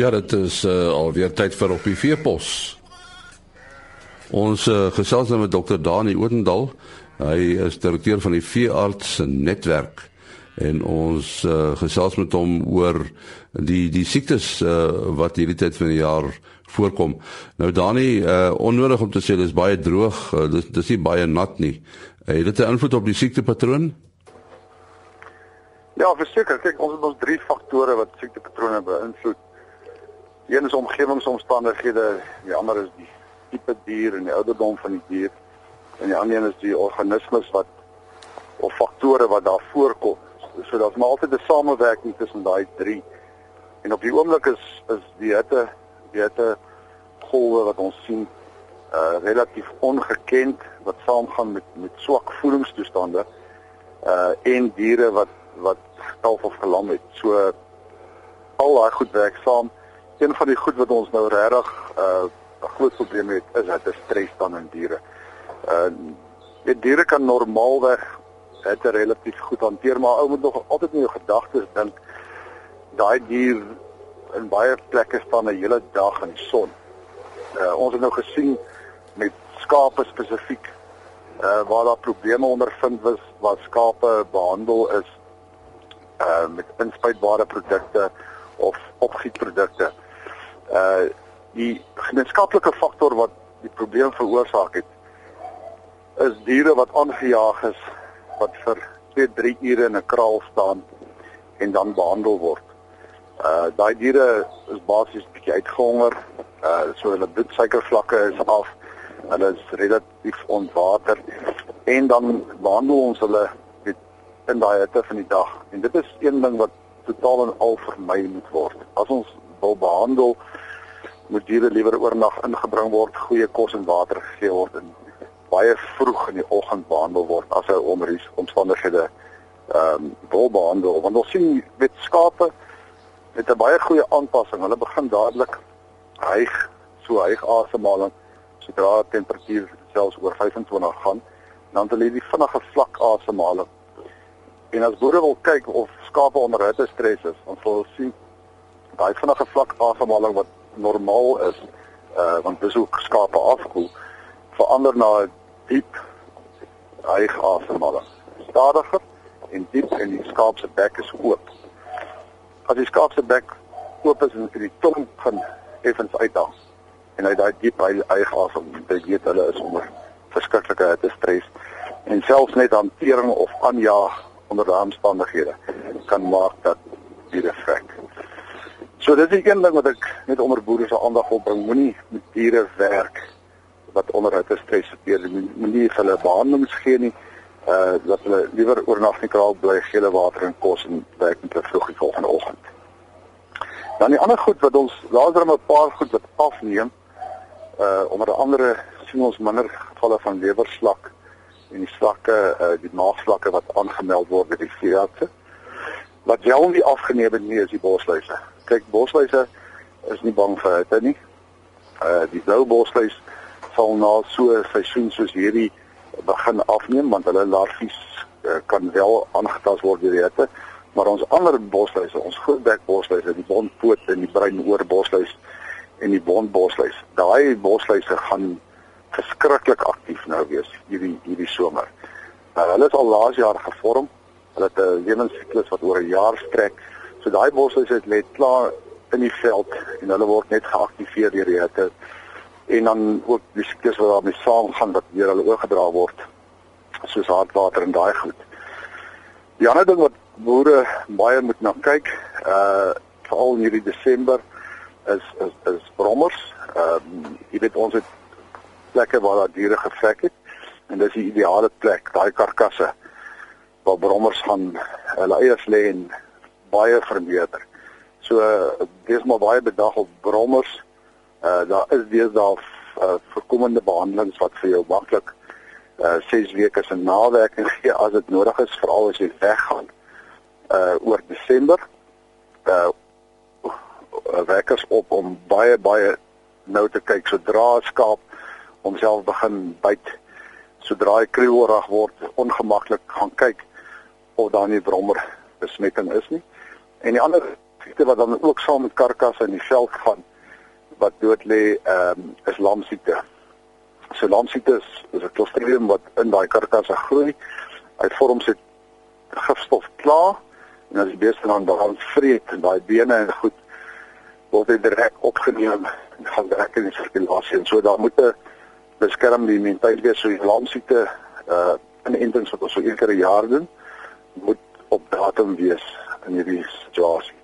Ja, dit is uh, alweer tyd vir op die veepos. Ons uh, gesels nou met dokter Dani Oudendal. Hy is direkteur van die veearts netwerk en ons uh, gesels met hom oor die die siektes uh, wat hierdie tyd van die jaar voorkom. Nou Dani, uh, onnodig om te sê dis baie droog, uh, dis dis nie baie nat nie. Uh, het dit 'n invloed op die siektepatroon? Ja, verseker, kyk, ons het ons drie faktore wat siektepatrone beïnvloed. Een is omgewingsomstandighede, die ander is die tipe dier en die ouderdom van die dier en die ander een is die organismes wat of faktore wat daar voorkom. So daar's maar altyd 'n samewerking tussen daai drie. En op die oomblik is is die hitte die hitte golwe wat ons sien uh relatief ongekend wat saamgaan met met swak voedingstoestande uh en diere wat wat kalf of gelam het. So al daai goed werk saam een van die goed wat ons nou regtig uh 'n groot probleem het is dat dit stres dan in diere. Uh die diere kan normaalweg dit relatief goed hanteer, maar ou moet nog altyd in jou gedagtes dink daai dier in baie plekke staan 'n hele dag in die son. Uh ons het nou gesien met skape spesifiek uh waar daar probleme ondervind was waar skape behandel is uh met inspuitbare produkte of opgietprodukte uh die gemeenskaplike faktor wat die probleem veroorsaak het is diere wat aangejaag is wat vir 2 3 ure in 'n kraal staan en dan behandel word. Uh daai diere is basies bietjie uitgehonger. Uh so hulle bloedsuikervlakke is af. Hulle is relatief ontwater en dan behandel ons hulle met in daai hitte van die dag. En dit is een ding wat totaal en al vermy moet word. As ons wil behandel moet diere liewer oornag ingebring word, goeie kos en water gegee word en baie vroeg in die oggend behandel word as hy onder die omstandighede ehm um, wil behandel. Want ons sien met skape met 'n baie goeie aanpassing. Hulle begin dadelik hyg, so hyg asemhaling sodra die temperatuur selfs oor 25 gaan, dan het hulle die vinnige vlak asemhaling. En as boere wil kyk of skape onder hitte stres is, dan sal hulle sien daai vinnige vlak asemhaling wat normaal is uh want dis hoe skape afkoel verander na 'n diep hyg asemhaling. Stadiger en diep en die skaap se bek is oop. As die skaap se bek oop is en die tong gaan effens uitdag en hy daai diep hyg asem dit weet hulle is onder verskriklike hitte stres. En selfs net hantering of aanjaag onder daardie omstandighede kan maak dat die effek So dit is een ding wat ek net onder boere se aandag wil bring. Moenie met diere werk wat onder hitte stres gebeur. Moenie vir hulle behandelings gee nie. Uh dat hulle liewer oornag in die kraal bly, gele water en kos en werk met hulle vroeg die volgende oggend. Dan die ander goed wat ons later 'n paar goed wat afneem. Uh onder andere sien ons minder gevalle van lewerslak en die slakke uh die maagslakke wat aangemeld word by die veeartse. Wat wel nie afgeneem het nie is die bosluise kyk bosluise is nie bang vir hitte nie. Uh die blou bosluis sal na so 'n seisoen soos hierdie begin afneem want hulle larfies uh, kan wel aangetast word deur die hitte. Maar ons ander bosluise, ons grootbek bosluise, die bondpoot en die bruin oor bosluis en die bondbosluis, daai bosluise gaan verskriklik aktief nou wees hierdie hierdie somer. Uh, hulle is al laas jaar gevorm. Hulle het 'n lewensiklus wat oor 'n jaar strek. So daai boshuise het net klaar in die veld en hulle word net geaktiveer deur die hitte en dan ook die siektes wat daarmee saamgaan wat deur hulle oorgedra word soos hartwater en daai goed. Die ander ding wat boere baie moet na kyk, uh veral in hierdie Desember is is is brommers. Ehm uh, jy weet ons het plekke waar daar diere gevek het en dis die ideale plek, daai karkasse waar brommers gaan hulle eiers lê en baie verbeter. So dis maar baie bedag op brommers. Uh daar is deesdae uh, voorkomende behandelings wat vir jou maklik uh 6 weke se nawerking gee as dit nodig is veral as jy weggaan uh oor Desember. Uh wekkers op om baie baie nou te kyk sodra skaap homself begin byt sodra hy kruiworig word ongemaklik gaan kyk of daar nie brommer besmetting is nie. En die ander siekte wat dan ook saam met karkasse in die veld gaan wat dood lê, ehm um, is lamsiekte. So lamsiekte is, is 'n Clostridium wat in daai karkasse groei. Hy vorm sy gifstof klaar en as die beeste dan dan vreet en daai bene en goed word hy direk opgeneem en gaan direk in die sirkulasie en so daar moet 'n beskerm die immuniteit wees so die lamsiekte uh in intens wat ons so 'n jaar doen moet op datum wees in hierdie situasie.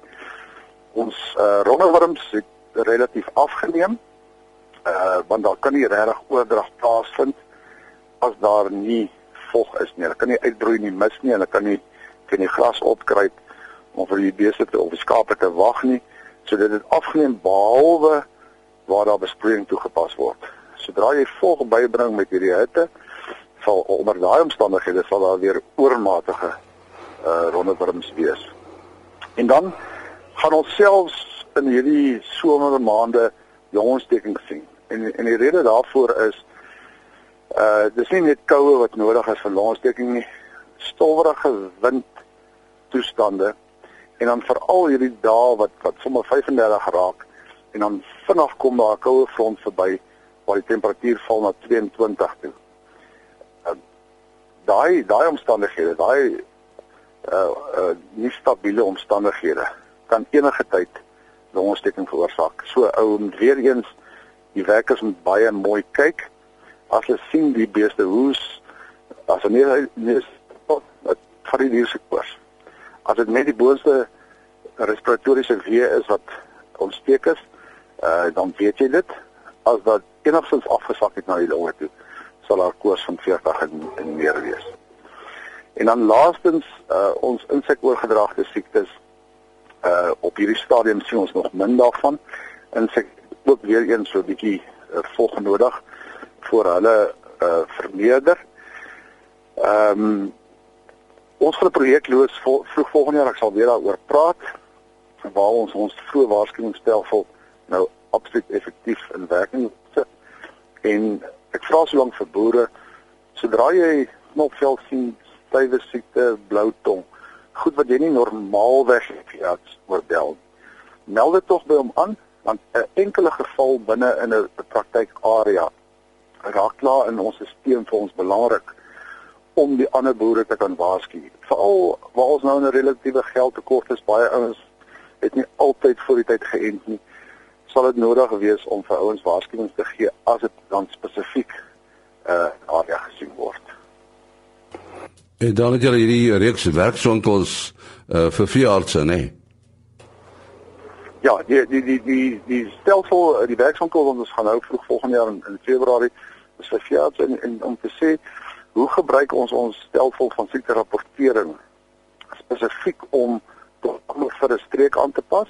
Ons uh rondewurms het relatief afgeneem. Uh want daar kan nie regtig oordrag plaasvind as daar nie vog is nie. Hulle kan nie uitbroei nie, mis nie, hulle kan nie kan nie gras opkruip om vir die beeste te of die skape te wag nie. So dit het afgeneem behalwe waar daar besproeiing toegepas word. Sodra jy vog bybring met hierdie hitte, sal onder daai omstandighede sal daar weer oormatige uh rondewurms wees. En dan gaan ons selfs in hierdie somermaande jongontsteking sien. En en die rede daarvoor is uh dis nie net koue wat nodig is vir longontsteking nie, stowwerige wind toestande en dan veral hierdie dae wat wat sommer 35 raak en dan vinnig kom daar 'n koue front verby waar die temperatuur val na 22 toe. Uh, daai daai omstandighede, daai uh uh nie stabiele omstandighede kan enige tyd longontsteking veroorsaak. So ou moet weer eens die werkers moet baie mooi kyk as hulle sien die beeste hoes as hulle nie nie vir die diere se koers. As dit net die boonste respiratoriese wee is wat ontsteek is, uh dan weet jy dit. As dit enigstens afgesak het na die longe toe, sal daar koers van 40 en, en meer wees. En dan laastens uh ons insekoorgedragte siektes uh op hierdie stadium sien ons nog min daarvan. Insek ook weer eens so 'n bietjie uh, volg nodig voor hulle uh vermeerder. Ehm um, ons gaan 'n projek loos vol, vroeg volgende jaar ek sal weer daaroor praat waar ons ons vroeë waarskuwingsstelsel nou absoluut effektief in werking sit. En ek vra so lank vir boere sodra jy knopveld sien stywe siekte, blou tong. Goed wat jy nie normaalweg veearts oorbel. Meld dit tog by hom aan want 'n enkele geval binne in 'n praktykarea raak klaar in ons stelsel vir ons belangrik om die ander boere te kan waarsku. Veral waar ons nou 'n relatiewe geldtekort is, baie ouens het nie altyd voor die tyd geënt nie. Sal dit nodig wees om vir ouens waarskuwings te gee as dit dan spesifiek uh area gesien word. En dan het julle hierdie reeks werkswinkels uh vir veeartse, nê? Nee? Ja, die die die die die stelsel die werkswinkel wat ons gaan hou vroeg volgende jaar in, in Februarie is vir veeartse en, en om te sê hoe gebruik ons ons stelsel van siekte rapportering spesifiek om tot vir 'n streek aan te pas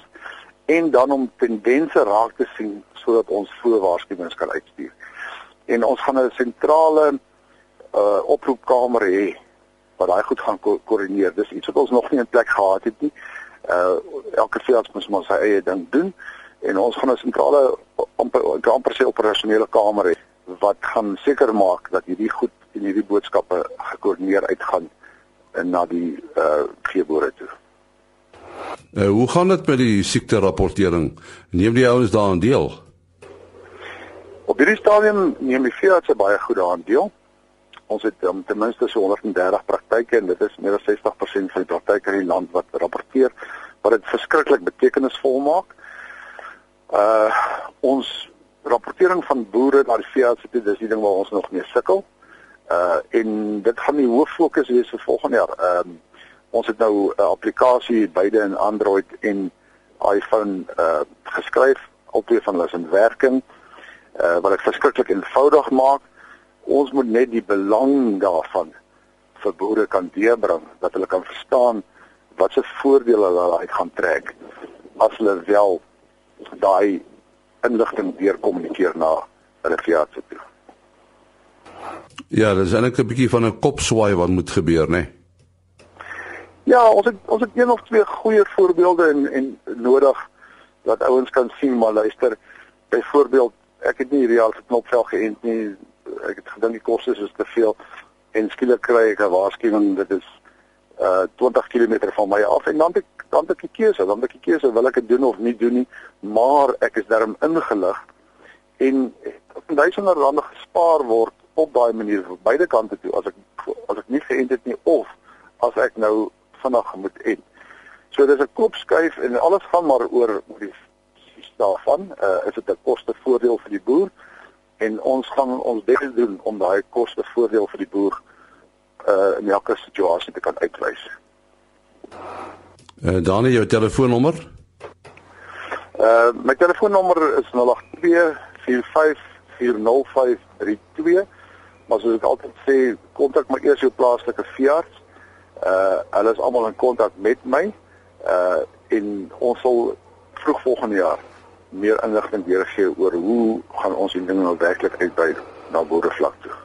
en dan om tendense raak te sien sodat ons voorwaarskuwings kan uitstuur. En ons gaan 'n sentrale uh oproepkamer hê wat daai goed gaan ko koördineer. Dis iets wat ons nog nie in plek gehad het nie. Uh elke veearts moet maar sy eie ding doen en ons gaan 'n sentrale amper amper sê operasionele kamer hê wat gaan seker maak dat hierdie goed en hierdie boodskappe gekoördineer uitgaan na die uh veeboere toe. Uh, hoe gaan dit met die siekte rapportering? Neem die ouens daaraan deel? Op hierdie stadium neem die veeartse baie goed daaraan deel ons het um, ten minste so 130 praktyke en dit is meer as 60% van die praktyke in die land wat rapporteer wat dit verskriklik betekenisvol maak. Uh ons rapportering van boere na die veeartse toe dis die ding waar ons nog mee sukkel. Uh en dit gaan die hoof fokus wees vir volgende jaar. Ehm um, ons het nou 'n applikasie beide in Android en iPhone uh geskryf, albei van hulle is in werking. Uh wat ek verskriklik eenvoudig maak ons moet net die belang daarvan vir boere kan deurbring dat hulle kan verstaan wat se voordele hulle uit gaan trek as hulle wel daai inligting deur kommunikeer na hulle veearts toe. Ja, dis eintlik 'n bietjie van 'n kopswaai wat moet gebeur, né? Nee? Ja, ons het ons het een of twee goeie voorbeelde en en nodig dat ouens kan sien maar luister. Byvoorbeeld, ek het nie hierdie al knopvel geënt nie ek het gedink die koste is te veel en skielik kry ek 'n waarskuwing dit is uh 20 km van my af en dan het ek dan het ek 'n keuse, dan het ek 'n keuse wil ek dit doen of nie doen nie, maar ek is daarom ingelig en duisende rande gespaar word op daai manier vir beide kante toe as ek as ek nie geënt het nie of as ek nou vinnig moet en. So dis 'n kopskuif en alles gaan maar oor oor die daarvan, uh is dit 'n koste voordeel vir die boer en ons gaan ons bes doen om daai koste voordeel vir die boer uh in elke situasie te kan uitwys. Eh uh, Danie, jou telefoonnommer? Uh my telefoonnommer is 082 454052. Maar soos ek altyd sê, kontak my eers jou plaaslike veearts. Uh hulle is almal in kontak met my. Uh en ons sal vroeg volgende jaar meer inligting gee oor hoe gaan ons die ding nou werklik uitbrei na boerevlak toe.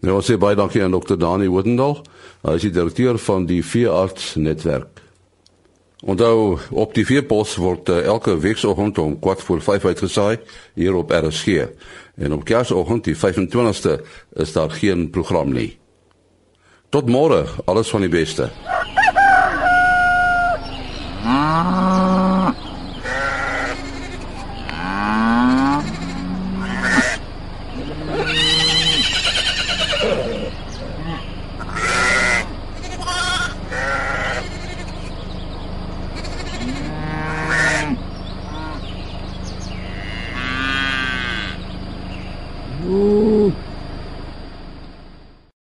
Nou sê baie dankie aan Dr. Dani Woodendal. Hy is die direkteur van die veearts netwerk. Onthou op die veepos word uh, elke weekoggend om kwart voor 5 uitgesaai hier op RSG. En op Kersoggend die 25ste is daar geen program nie. Tot môre, alles van die beste. Ah.